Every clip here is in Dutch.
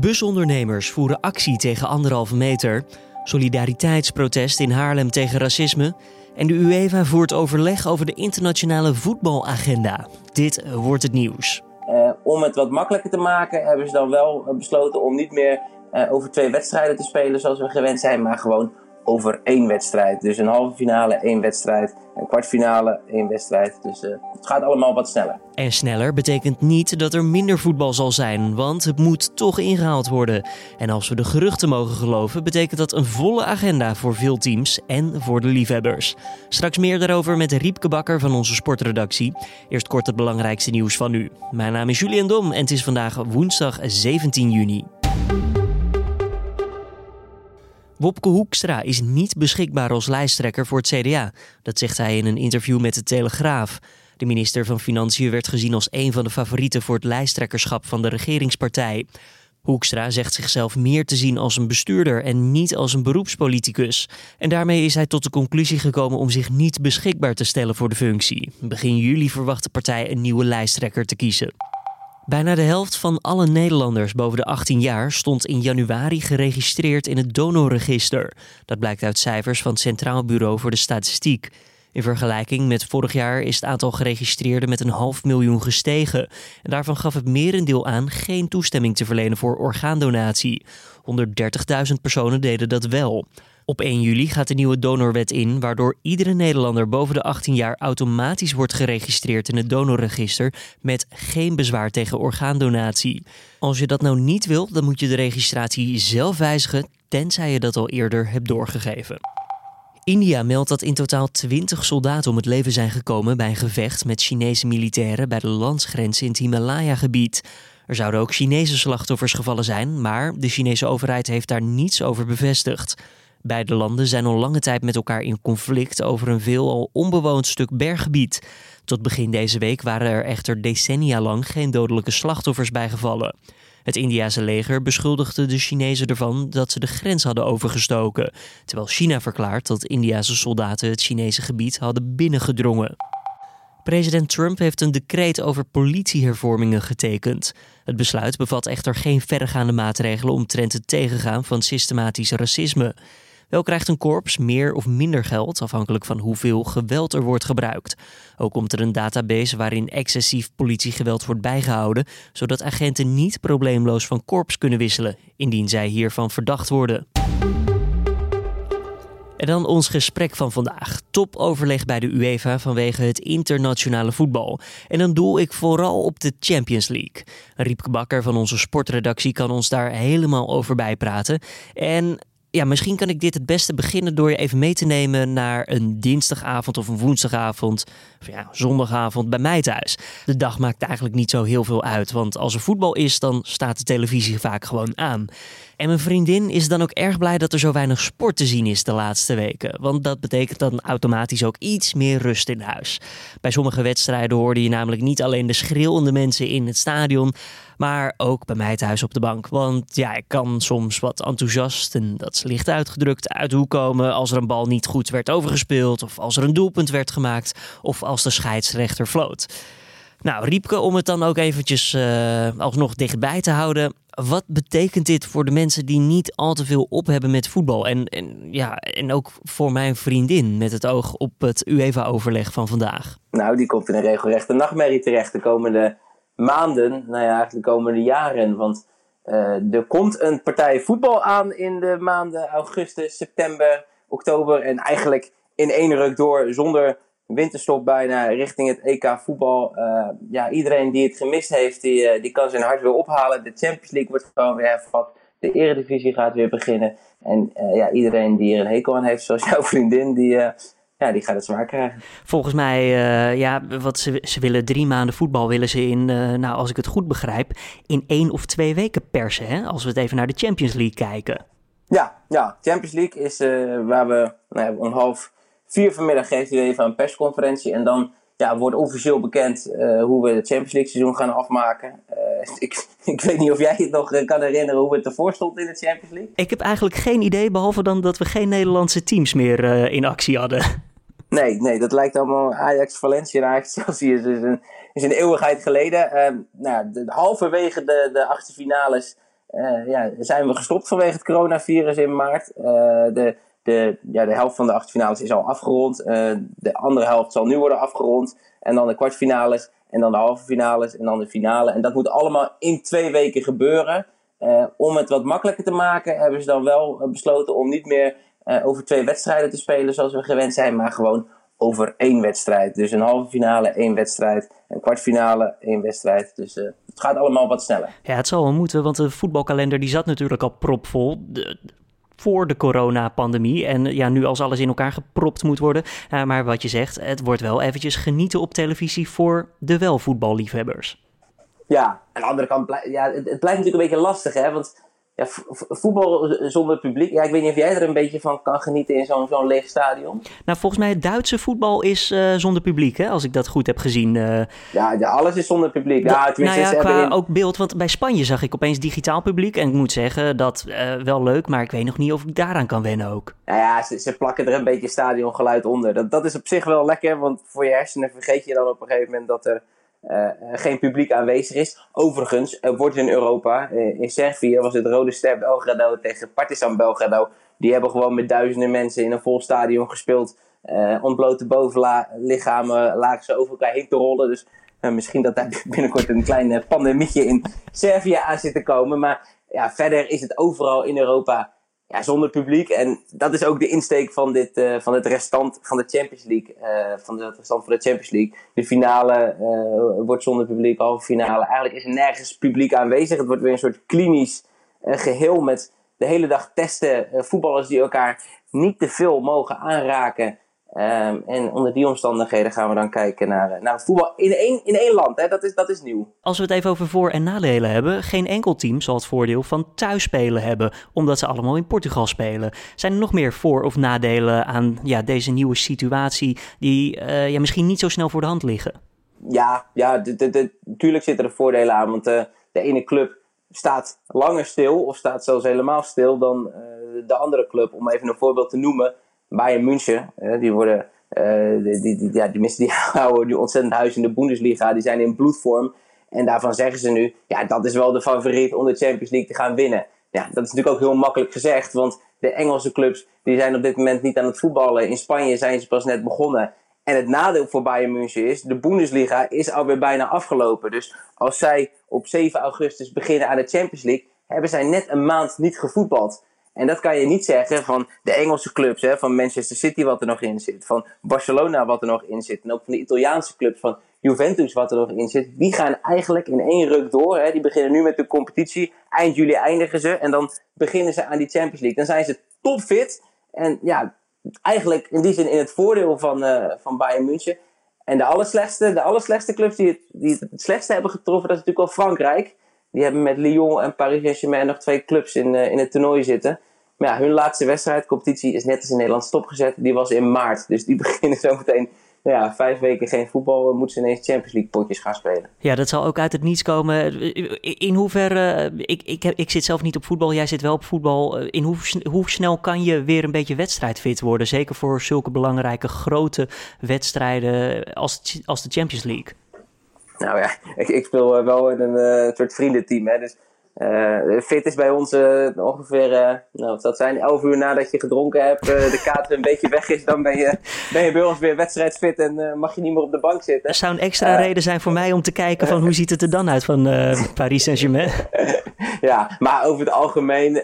Busondernemers voeren actie tegen anderhalve meter. Solidariteitsprotest in Haarlem tegen racisme. En de UEFA voert overleg over de internationale voetbalagenda. Dit wordt het nieuws. Uh, om het wat makkelijker te maken, hebben ze dan wel besloten om niet meer uh, over twee wedstrijden te spelen zoals we gewend zijn, maar gewoon over één wedstrijd. Dus een halve finale, één wedstrijd. Een kwartfinale, één wedstrijd. Dus uh, het gaat allemaal wat sneller. En sneller betekent niet dat er minder voetbal zal zijn, want het moet toch ingehaald worden. En als we de geruchten mogen geloven, betekent dat een volle agenda voor veel teams en voor de liefhebbers. Straks meer daarover met Riepke Bakker van onze sportredactie. Eerst kort het belangrijkste nieuws van nu. Mijn naam is Julian Dom en het is vandaag woensdag 17 juni. Wopke Hoekstra is niet beschikbaar als lijsttrekker voor het CDA. Dat zegt hij in een interview met de Telegraaf. De minister van Financiën werd gezien als een van de favorieten voor het lijsttrekkerschap van de regeringspartij. Hoekstra zegt zichzelf meer te zien als een bestuurder en niet als een beroepspoliticus. En daarmee is hij tot de conclusie gekomen om zich niet beschikbaar te stellen voor de functie. Begin juli verwacht de partij een nieuwe lijsttrekker te kiezen. Bijna de helft van alle Nederlanders boven de 18 jaar stond in januari geregistreerd in het donorregister. Dat blijkt uit cijfers van het Centraal Bureau voor de Statistiek. In vergelijking met vorig jaar is het aantal geregistreerden met een half miljoen gestegen. En daarvan gaf het merendeel aan geen toestemming te verlenen voor orgaandonatie. 130.000 personen deden dat wel. Op 1 juli gaat de nieuwe donorwet in, waardoor iedere Nederlander boven de 18 jaar automatisch wordt geregistreerd in het donorregister met geen bezwaar tegen orgaandonatie. Als je dat nou niet wilt, dan moet je de registratie zelf wijzigen, tenzij je dat al eerder hebt doorgegeven. India meldt dat in totaal 20 soldaten om het leven zijn gekomen bij een gevecht met Chinese militairen bij de landsgrens in het Himalaya-gebied. Er zouden ook Chinese slachtoffers gevallen zijn, maar de Chinese overheid heeft daar niets over bevestigd. Beide landen zijn al lange tijd met elkaar in conflict over een veelal onbewoond stuk berggebied. Tot begin deze week waren er echter decennia lang geen dodelijke slachtoffers bijgevallen. Het Indiase leger beschuldigde de Chinezen ervan dat ze de grens hadden overgestoken, terwijl China verklaart dat Indiase soldaten het Chinese gebied hadden binnengedrongen. President Trump heeft een decreet over politiehervormingen getekend. Het besluit bevat echter geen verregaande maatregelen omtrent het tegengaan van systematisch racisme. Wel krijgt een korps meer of minder geld, afhankelijk van hoeveel geweld er wordt gebruikt. Ook komt er een database waarin excessief politiegeweld wordt bijgehouden, zodat agenten niet probleemloos van korps kunnen wisselen, indien zij hiervan verdacht worden. En dan ons gesprek van vandaag. Topoverleg bij de UEFA vanwege het internationale voetbal. En dan doel ik vooral op de Champions League. Riepke Bakker van onze sportredactie kan ons daar helemaal over bijpraten. En ja, misschien kan ik dit het beste beginnen door je even mee te nemen naar een dinsdagavond of een woensdagavond. Of ja, zondagavond bij mij thuis. De dag maakt eigenlijk niet zo heel veel uit, want als er voetbal is, dan staat de televisie vaak gewoon aan. En mijn vriendin is dan ook erg blij dat er zo weinig sport te zien is de laatste weken. Want dat betekent dan automatisch ook iets meer rust in huis. Bij sommige wedstrijden hoorde je namelijk niet alleen de schreeuwende mensen in het stadion, maar ook bij mij thuis op de bank. Want ja, ik kan soms wat enthousiast, en dat is licht uitgedrukt, uit de hoek komen als er een bal niet goed werd overgespeeld, of als er een doelpunt werd gemaakt, of als de scheidsrechter floot. Nou, Riepke, om het dan ook eventjes uh, alsnog dichtbij te houden. Wat betekent dit voor de mensen die niet al te veel op hebben met voetbal? En, en, ja, en ook voor mijn vriendin met het oog op het UEFA-overleg van vandaag. Nou, die komt in een regelrechte nachtmerrie terecht de komende maanden. Nou ja, eigenlijk de komende jaren. Want uh, er komt een partij voetbal aan in de maanden augustus, september, oktober. En eigenlijk in één ruk door zonder winterstop bijna richting het EK voetbal. Uh, ja, iedereen die het gemist heeft, die, uh, die kan zijn hart weer ophalen. De Champions League wordt gewoon weer hervat. De Eredivisie gaat weer beginnen. En uh, ja, iedereen die er een hekel aan heeft, zoals jouw vriendin, die, ja, die gaat het zwaar krijgen. Volgens mij, ja, wat ze, ze willen drie maanden voetbal willen ze in, nou als ik het goed begrijp, in één of twee weken persen. Hè? Als we het even naar de Champions League kijken. Ja, ja Champions League is waar we nou, om half Vier vanmiddag geeft hij even een persconferentie. En dan ja, wordt officieel bekend uh, hoe we het Champions League seizoen gaan afmaken. Uh, ik, ik weet niet of jij het nog kan herinneren hoe het ervoor stond in de Champions League. Ik heb eigenlijk geen idee, behalve dan dat we geen Nederlandse teams meer uh, in actie hadden. Nee, nee, dat lijkt allemaal Ajax, Valencia en Ajax Chelsea is, een, is een eeuwigheid geleden. nou, de, halverwege de, de achtste finales ja, zijn we gestopt vanwege het coronavirus in maart. de, de, ja, de helft van de achtfinales is al afgerond. de andere helft zal nu worden afgerond. En dan de kwartfinales. En dan de halve finales. En dan de finale. En dat moet allemaal in twee weken gebeuren. om het wat makkelijker te maken, hebben ze dan wel besloten om niet meer over twee wedstrijden te spelen zoals we gewend zijn. Maar gewoon over één wedstrijd. Dus een halve finale, één wedstrijd. Een kwartfinale, één wedstrijd. Dus het gaat allemaal wat sneller. Ja, het zal wel moeten, want de voetbalkalender die zat natuurlijk al propvol. De, voor de coronapandemie. En ja, nu als alles in elkaar gepropt moet worden. Uh, maar wat je zegt, het wordt wel eventjes genieten op televisie voor de welvoetballiefhebbers. Ja, aan de andere kant, ja, het, het blijft natuurlijk een beetje lastig, hè. Want ja, voetbal zonder publiek. Ja, ik weet niet of jij er een beetje van kan genieten in zo'n zo'n leeg stadion. Nou, volgens mij het Duitse voetbal is uh, zonder publiek, hè, als ik dat goed heb gezien. Uh, ja, ja, alles is zonder publiek. Ja, nou ja, qua in... ook beeld, want bij Spanje zag ik opeens digitaal publiek. En ik moet zeggen, dat uh, wel leuk, maar ik weet nog niet of ik daaraan kan wennen ook. Nou ja, ze, ze plakken er een beetje stadiongeluid onder. Dat, dat is op zich wel lekker, want voor je hersenen vergeet je dan op een gegeven moment dat er uh, geen publiek aanwezig is. Overigens er wordt in Europa, uh, in Servië was het Rode Ster Belgrado tegen Partizan Belgrado. Die hebben gewoon met duizenden mensen in een vol stadion gespeeld. Uh, ontblote bovenlichamen lagen ze over elkaar heen te rollen. Dus misschien dat daar binnenkort een klein pandemietje in Servië aan zit te komen. Maar ja, verder is het overal in Europa ja, zonder publiek. En dat is ook de insteek van, dit, uh, van het restant van de Champions League. Uh, van het restant van de Champions League. De finale uh, wordt zonder publiek, halve finale. Eigenlijk is er nergens publiek aanwezig. Het wordt weer een soort klinisch geheel met de hele dag testen. voetballers die elkaar niet te veel mogen aanraken. Um, en onder die omstandigheden gaan we dan kijken naar, eh, naar het voetbal in één, in één land. Hè? Dat, is, dat is nieuw. Als we het even over voor- en nadelen hebben, geen enkel team zal het voordeel van thuisspelen hebben, omdat ze allemaal in Portugal spelen. Zijn er nog meer voor- of nadelen aan ja, deze nieuwe situatie die uh, ja, misschien niet zo snel voor de hand liggen? Ja, ja natuurlijk zitten er voordelen aan, want uh, de ene club staat langer stil of staat zelfs helemaal stil dan de andere club. Om even een voorbeeld te noemen. Bayern München, die worden, uh, die, die, ja, die mensen die houden die ontzettend huis in de Bundesliga, die zijn in bloedvorm. En daarvan zeggen ze nu, ja, dat is wel de favoriet om de Champions League te gaan winnen. Ja, dat is natuurlijk ook heel makkelijk gezegd, want de Engelse clubs die zijn op dit moment niet aan het voetballen. In Spanje zijn ze pas net begonnen. En het nadeel voor Bayern München is, de Bundesliga is alweer bijna afgelopen. Dus als zij op 7 augustus beginnen aan de Champions League, hebben zij net een maand niet gevoetbald. En dat kan je niet zeggen van de Engelse clubs, hè, van Manchester City wat er nog in zit, van Barcelona wat er nog in zit, en ook van de Italiaanse clubs, van Juventus wat er nog in zit. Die gaan eigenlijk in één ruk door. Hè. Die beginnen nu met de competitie. Eind juli eindigen ze en dan beginnen ze aan die Champions League. Dan zijn ze topfit. En ja, eigenlijk in die zin in het voordeel van, uh, van Bayern München. En de allerslechtste, de allerslechtste clubs die het, die het slechtste hebben getroffen, dat is natuurlijk wel Frankrijk. Die hebben met Lyon en Paris Saint-Germain nog twee clubs in, uh, in het toernooi zitten. Maar ja, hun laatste wedstrijd, competitie, is net als in Nederland stopgezet. Die was in maart. Dus die beginnen zometeen nou ja, vijf weken geen voetbal, moeten ze ineens Champions League potjes gaan spelen. Ja, dat zal ook uit het niets komen. In hoeverre, ik, ik, heb, ik zit zelf niet op voetbal, jij zit wel op voetbal. In hoe, hoe snel kan je weer een beetje wedstrijdfit worden? Zeker voor zulke belangrijke grote wedstrijden als, als de Champions League. Nou ja, ik, ik speel eh, wel in een uh, soort vriendenteam. Hè, dus uh, fit is bij ons uh, ongeveer, uh, nou, wat dat zijn, 11 uur nadat je gedronken hebt, de kater een beetje weg is, dan ben je, ben je bij ons weer wedstrijdfit en mag je niet meer op de bank zitten. Er zou een extra reden zijn voor mij om te kijken van hoe ziet het er dan uit van Paris Saint-Germain. ja, maar over het algemeen,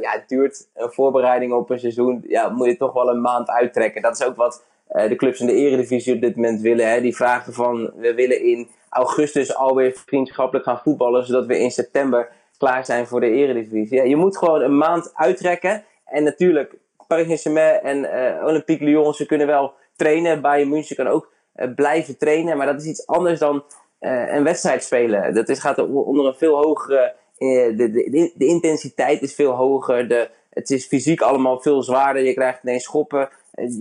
ja, het duurt een voorbereiding op een seizoen, ja, moet je toch wel een maand uittrekken. Dat is ook wat de clubs in de eredivisie op dit moment willen. Hè. Die vragen van, we willen in augustus alweer vriendschappelijk gaan voetballen, zodat we in september klaar zijn voor de eredivisie. Je moet gewoon een maand uittrekken. En natuurlijk, Paris Saint-Germain en uh, Olympique Lyon, ze kunnen wel trainen. Bayern München kan ook uh, blijven trainen. Maar dat is iets anders dan uh, een wedstrijd spelen. Dat is, gaat onder een veel hogere... De, de, de, intensiteit is veel hoger. De, het is fysiek allemaal veel zwaarder. Je krijgt ineens schoppen.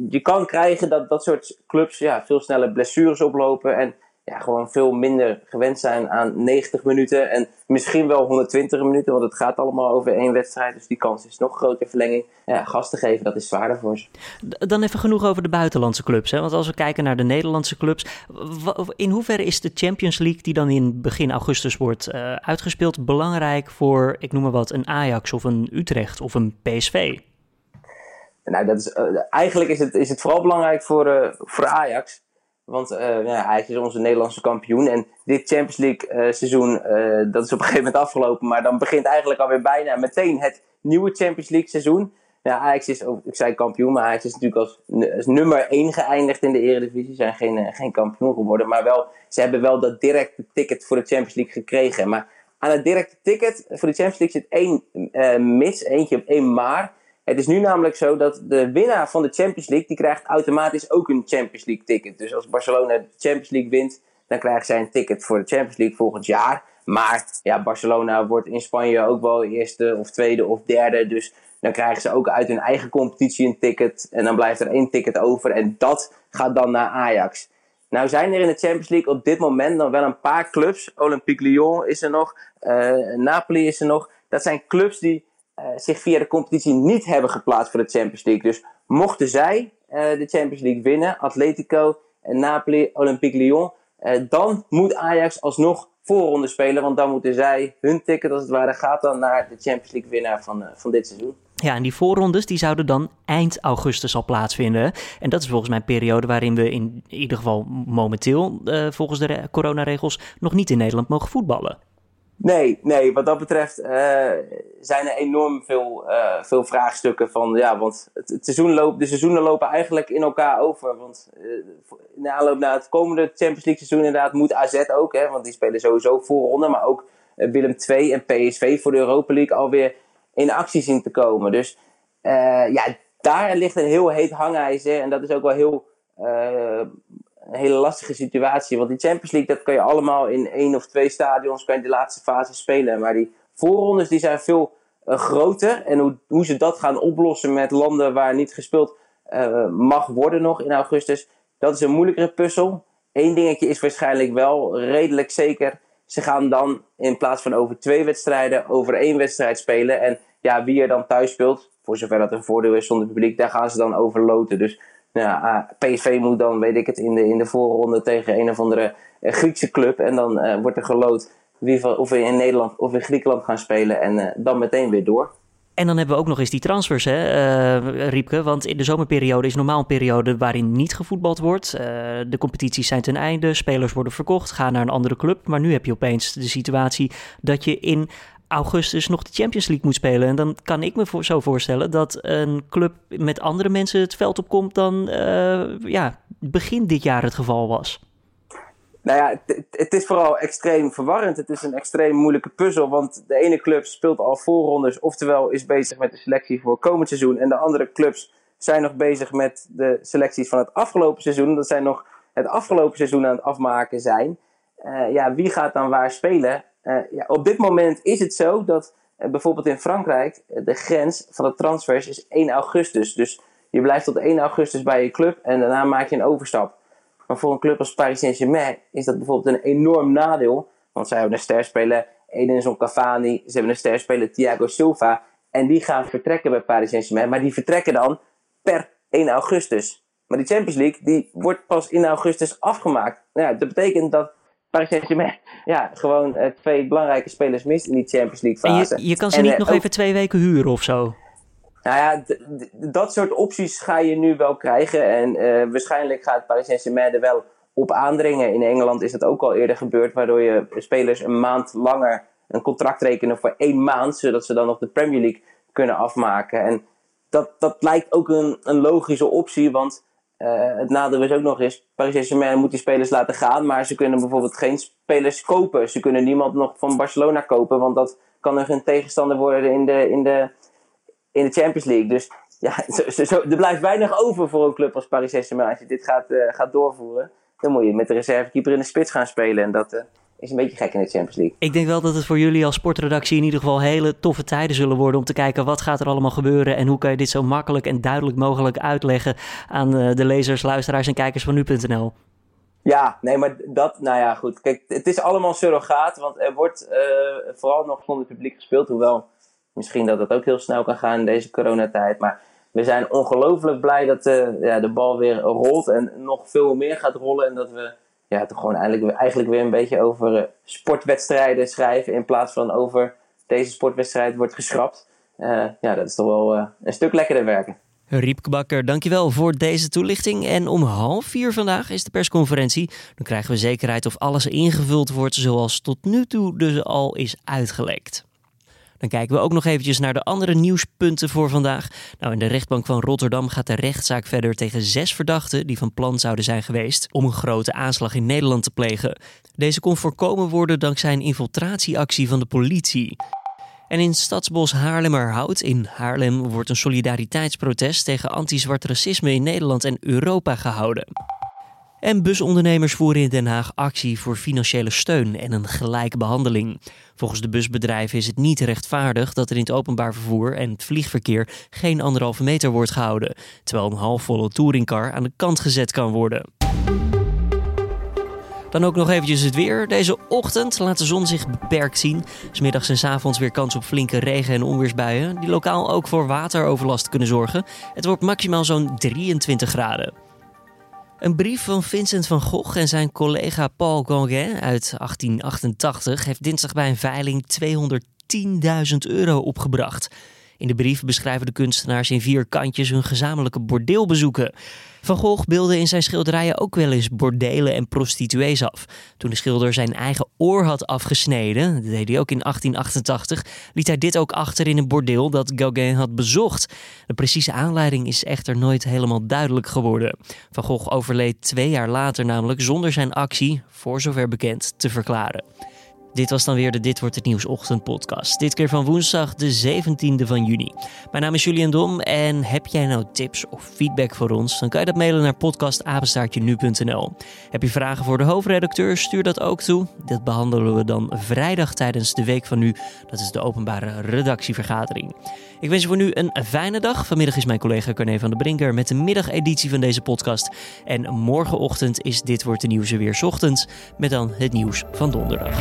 Je kan krijgen dat dat soort clubs ja, veel sneller blessures oplopen. En ja, gewoon veel minder gewend zijn aan 90 minuten en misschien wel 120 minuten, want het gaat allemaal over één wedstrijd. Dus die kans is nog groter verlenging. Ja, gas te geven, dat is zwaarder voor ze. Dan even genoeg over de buitenlandse clubs. Hè? Want als we kijken naar de Nederlandse clubs, in hoeverre is de Champions League, die dan in begin augustus wordt uh, uitgespeeld, belangrijk voor, ik noem maar wat, een Ajax of een Utrecht of een PSV? Nou, dat is, uh, eigenlijk is het, is het vooral belangrijk voor, uh, voor Ajax. Want uh, ja, is onze Nederlandse kampioen. En dit Champions League seizoen, dat is op een gegeven moment afgelopen. Maar dan begint eigenlijk alweer bijna meteen het nieuwe Champions League seizoen. Ja, Ajax is, ook, ik zei kampioen, maar Ajax is natuurlijk als, nummer 1 geëindigd in de Eredivisie. Ze zijn geen, geen kampioen geworden. Maar wel, ze hebben wel dat directe ticket voor de Champions League gekregen. Maar aan het directe ticket voor de Champions League zit één mis, eentje, één maar. Het is nu namelijk zo dat de winnaar van de Champions League, die krijgt automatisch ook een Champions League ticket. Dus als Barcelona de Champions League wint, dan krijgen zij een ticket voor de Champions League volgend jaar. Maar ja, Barcelona wordt in Spanje ook wel eerste of tweede of derde. Dus dan krijgen ze ook uit hun eigen competitie een ticket. En dan blijft er één ticket over. En dat gaat dan naar Ajax. Nou zijn er in de Champions League op dit moment nog wel een paar clubs. Olympique Lyon is er nog. Uh, Napoli is er nog. Dat zijn clubs die zich via de competitie niet hebben geplaatst voor de Champions League. Dus mochten zij uh, de Champions League winnen, Atletico, Napoli, Olympique Lyon, dan moet Ajax alsnog voorronde spelen. Want dan moeten zij, hun ticket als het ware, gaat dan naar de Champions League winnaar van, van dit seizoen. Ja, en die voorrondes die zouden dan eind augustus al plaatsvinden. En dat is volgens mij een periode waarin we in ieder geval momenteel, volgens de coronaregels, nog niet in Nederland mogen voetballen. Nee, nee, wat dat betreft uh, zijn er enorm veel, uh, veel vraagstukken van, ja, want het, seizoen loopt, de seizoenen lopen eigenlijk in elkaar over. Want uh, in de aanloop naar het komende Champions League seizoen inderdaad moet AZ ook, hè, want die spelen sowieso voorronde, maar ook Willem II en PSV voor de Europa League alweer in actie zien te komen. Dus ja, daar ligt een heel heet hangijzer en dat is ook wel heel een hele lastige situatie. Want die Champions League, dat kan je allemaal in één of twee stadions, kan je de laatste fase spelen. Maar die voorrondes, die zijn veel uh, groter. En hoe, hoe ze dat gaan oplossen met landen waar niet gespeeld uh, mag worden nog in augustus, dat is een moeilijkere puzzel. Eén dingetje is waarschijnlijk wel redelijk zeker. Ze gaan dan in plaats van over twee wedstrijden, over één wedstrijd spelen. En ja, wie er dan thuis speelt, voor zover dat een voordeel is zonder publiek, daar gaan ze dan over loten. Dus ja, ah, PSV moet dan, weet ik het, in de, in de voorronde tegen een of andere uh, Griekse club. En dan uh, wordt er geloot wie, of we in Nederland of in Griekenland gaan spelen. En dan meteen weer door. En dan hebben we ook nog eens die transfers, hè, uh, Riepke. Want in de zomerperiode is normaal een periode waarin niet gevoetbald wordt. De competities zijn ten einde, spelers worden verkocht, gaan naar een andere club. Maar nu heb je opeens de situatie dat je in augustus nog de Champions League moet spelen. En dan kan ik me voor, zo voorstellen dat een club met andere mensen het veld opkomt dan uh, ja, begin dit jaar het geval was. Nou ja, het is vooral extreem verwarrend. Het is een extreem moeilijke puzzel. Want de ene club speelt al voorrondes, oftewel is bezig met de selectie voor komend seizoen. En de andere clubs zijn nog bezig met de selecties van het afgelopen seizoen. Dat zij nog het afgelopen seizoen aan het afmaken zijn. Uh, ja, wie gaat dan waar spelen? Uh, ja, op dit moment is het zo dat uh, bijvoorbeeld in Frankrijk de grens van de transfers is 1 augustus. Dus je blijft tot 1 augustus bij je club en daarna maak je een overstap. Maar voor een club als Paris Saint-Germain is dat bijvoorbeeld een enorm nadeel. Want zij hebben een sterspeler, Edinson Cavani, ze hebben een sterspeler Thiago Silva. En die gaan vertrekken bij Paris Saint-Germain. Maar die vertrekken dan per 1 augustus. Maar die Champions League die wordt pas in augustus afgemaakt. Nou dat betekent dat Paris Saint-Germain ja, gewoon uh, twee belangrijke spelers mist in die Champions League fase. En je, je kan ze en, niet uh, nog ook, even twee weken huren of zo? Nou ja, dat soort opties ga je nu wel krijgen. En uh, waarschijnlijk gaat Paris Saint-Germain er wel op aandringen. In Engeland is dat ook al eerder gebeurd, waardoor je spelers een maand langer een contract rekenen voor één maand, zodat ze dan nog de Premier League kunnen afmaken. En dat, dat lijkt ook een, een logische optie, want uh, het nadeel is ook nog eens, Paris Saint-Germain moet die spelers laten gaan, maar ze kunnen bijvoorbeeld geen spelers kopen. Ze kunnen niemand nog van Barcelona kopen, want dat kan nog een tegenstander worden in de, in de, in de Champions League. Dus ja, zo, er blijft weinig over voor een club als Paris Saint-Germain. Als je dit gaat, uh, gaat doorvoeren, dan moet je met de reservekeeper in de spits gaan spelen. En dat, uh, is een beetje gek in de Champions League. Ik denk wel dat het voor jullie als sportredactie in ieder geval hele toffe tijden zullen worden om te kijken wat gaat er allemaal gebeuren en hoe kan je dit zo makkelijk en duidelijk mogelijk uitleggen aan de lezers, luisteraars en kijkers van nu.nl. Ja, nee, maar dat, nou ja, goed. Kijk, het is allemaal surrogaat, want er wordt uh, vooral nog zonder publiek gespeeld. Hoewel, misschien dat dat ook heel snel kan gaan in deze coronatijd. Maar we zijn ongelooflijk blij dat uh, ja, de bal weer rolt en nog veel meer gaat rollen. En dat we ja, toch gewoon eigenlijk, eigenlijk weer een beetje over uh, sportwedstrijden schrijven. In plaats van over deze sportwedstrijd wordt geschrapt. ja, dat is toch wel een stuk lekkerder werken. Riepke Bakker, dankjewel voor deze toelichting. En om half vier vandaag is de persconferentie. Dan krijgen we zekerheid of alles ingevuld wordt zoals tot nu toe dus al is uitgelekt. Dan kijken we ook nog eventjes naar de andere nieuwspunten voor vandaag. Nou, in de rechtbank van Rotterdam gaat de rechtszaak verder tegen zes verdachten die van plan zouden zijn geweest om een grote aanslag in Nederland te plegen. Deze kon voorkomen worden dankzij een infiltratieactie van de politie. En in Stadsbos Haarlemmerhout in Haarlem wordt een solidariteitsprotest tegen anti-zwart racisme in Nederland en Europa gehouden. En busondernemers voeren in Den Haag actie voor financiële steun en een gelijke behandeling. Volgens de busbedrijven is het niet rechtvaardig dat er in het openbaar vervoer en het vliegverkeer geen anderhalve meter wordt gehouden, terwijl een halfvolle touringcar aan de kant gezet kan worden. Dan ook nog eventjes het weer. Deze ochtend laat de zon zich beperkt zien. Smiddags en s avonds weer kans op flinke regen- en onweersbuien. Die lokaal ook voor wateroverlast kunnen zorgen. Het wordt maximaal zo'n 23 graden. Een brief van Vincent van Gogh en zijn collega Paul Gauguin uit 1888 heeft dinsdag bij een veiling 210.000 euro opgebracht. In de brief beschrijven de kunstenaars in vier kantjes hun gezamenlijke bordeelbezoeken. Van Gogh beelde in zijn schilderijen ook wel eens bordelen en prostituees af. Toen de schilder zijn eigen oor had afgesneden, dat deed hij ook in 1888, liet hij dit ook achter in een bordeel dat Gauguin had bezocht. De precieze aanleiding is echter nooit helemaal duidelijk geworden. Van Gogh overleed twee jaar later namelijk zonder zijn actie, voor zover bekend, te verklaren. Dit was dan weer de Dit wordt het nieuws ochtendpodcast. Dit keer van woensdag de 17e van juni. Mijn naam is Julian Dom en heb jij nou tips of feedback voor ons? Dan kan je dat mailen naar podcastapenstaartje.nu.nl. Heb je vragen voor de hoofdredacteur? Stuur dat ook toe. Dat behandelen we dan vrijdag tijdens de week van nu. Dat is de openbare redactievergadering. Ik wens je voor nu een fijne dag. Vanmiddag is mijn collega Carne van der Brinker met de middageditie van deze podcast. En morgenochtend is Dit wordt de nieuws weer ochtends met dan het nieuws van donderdag.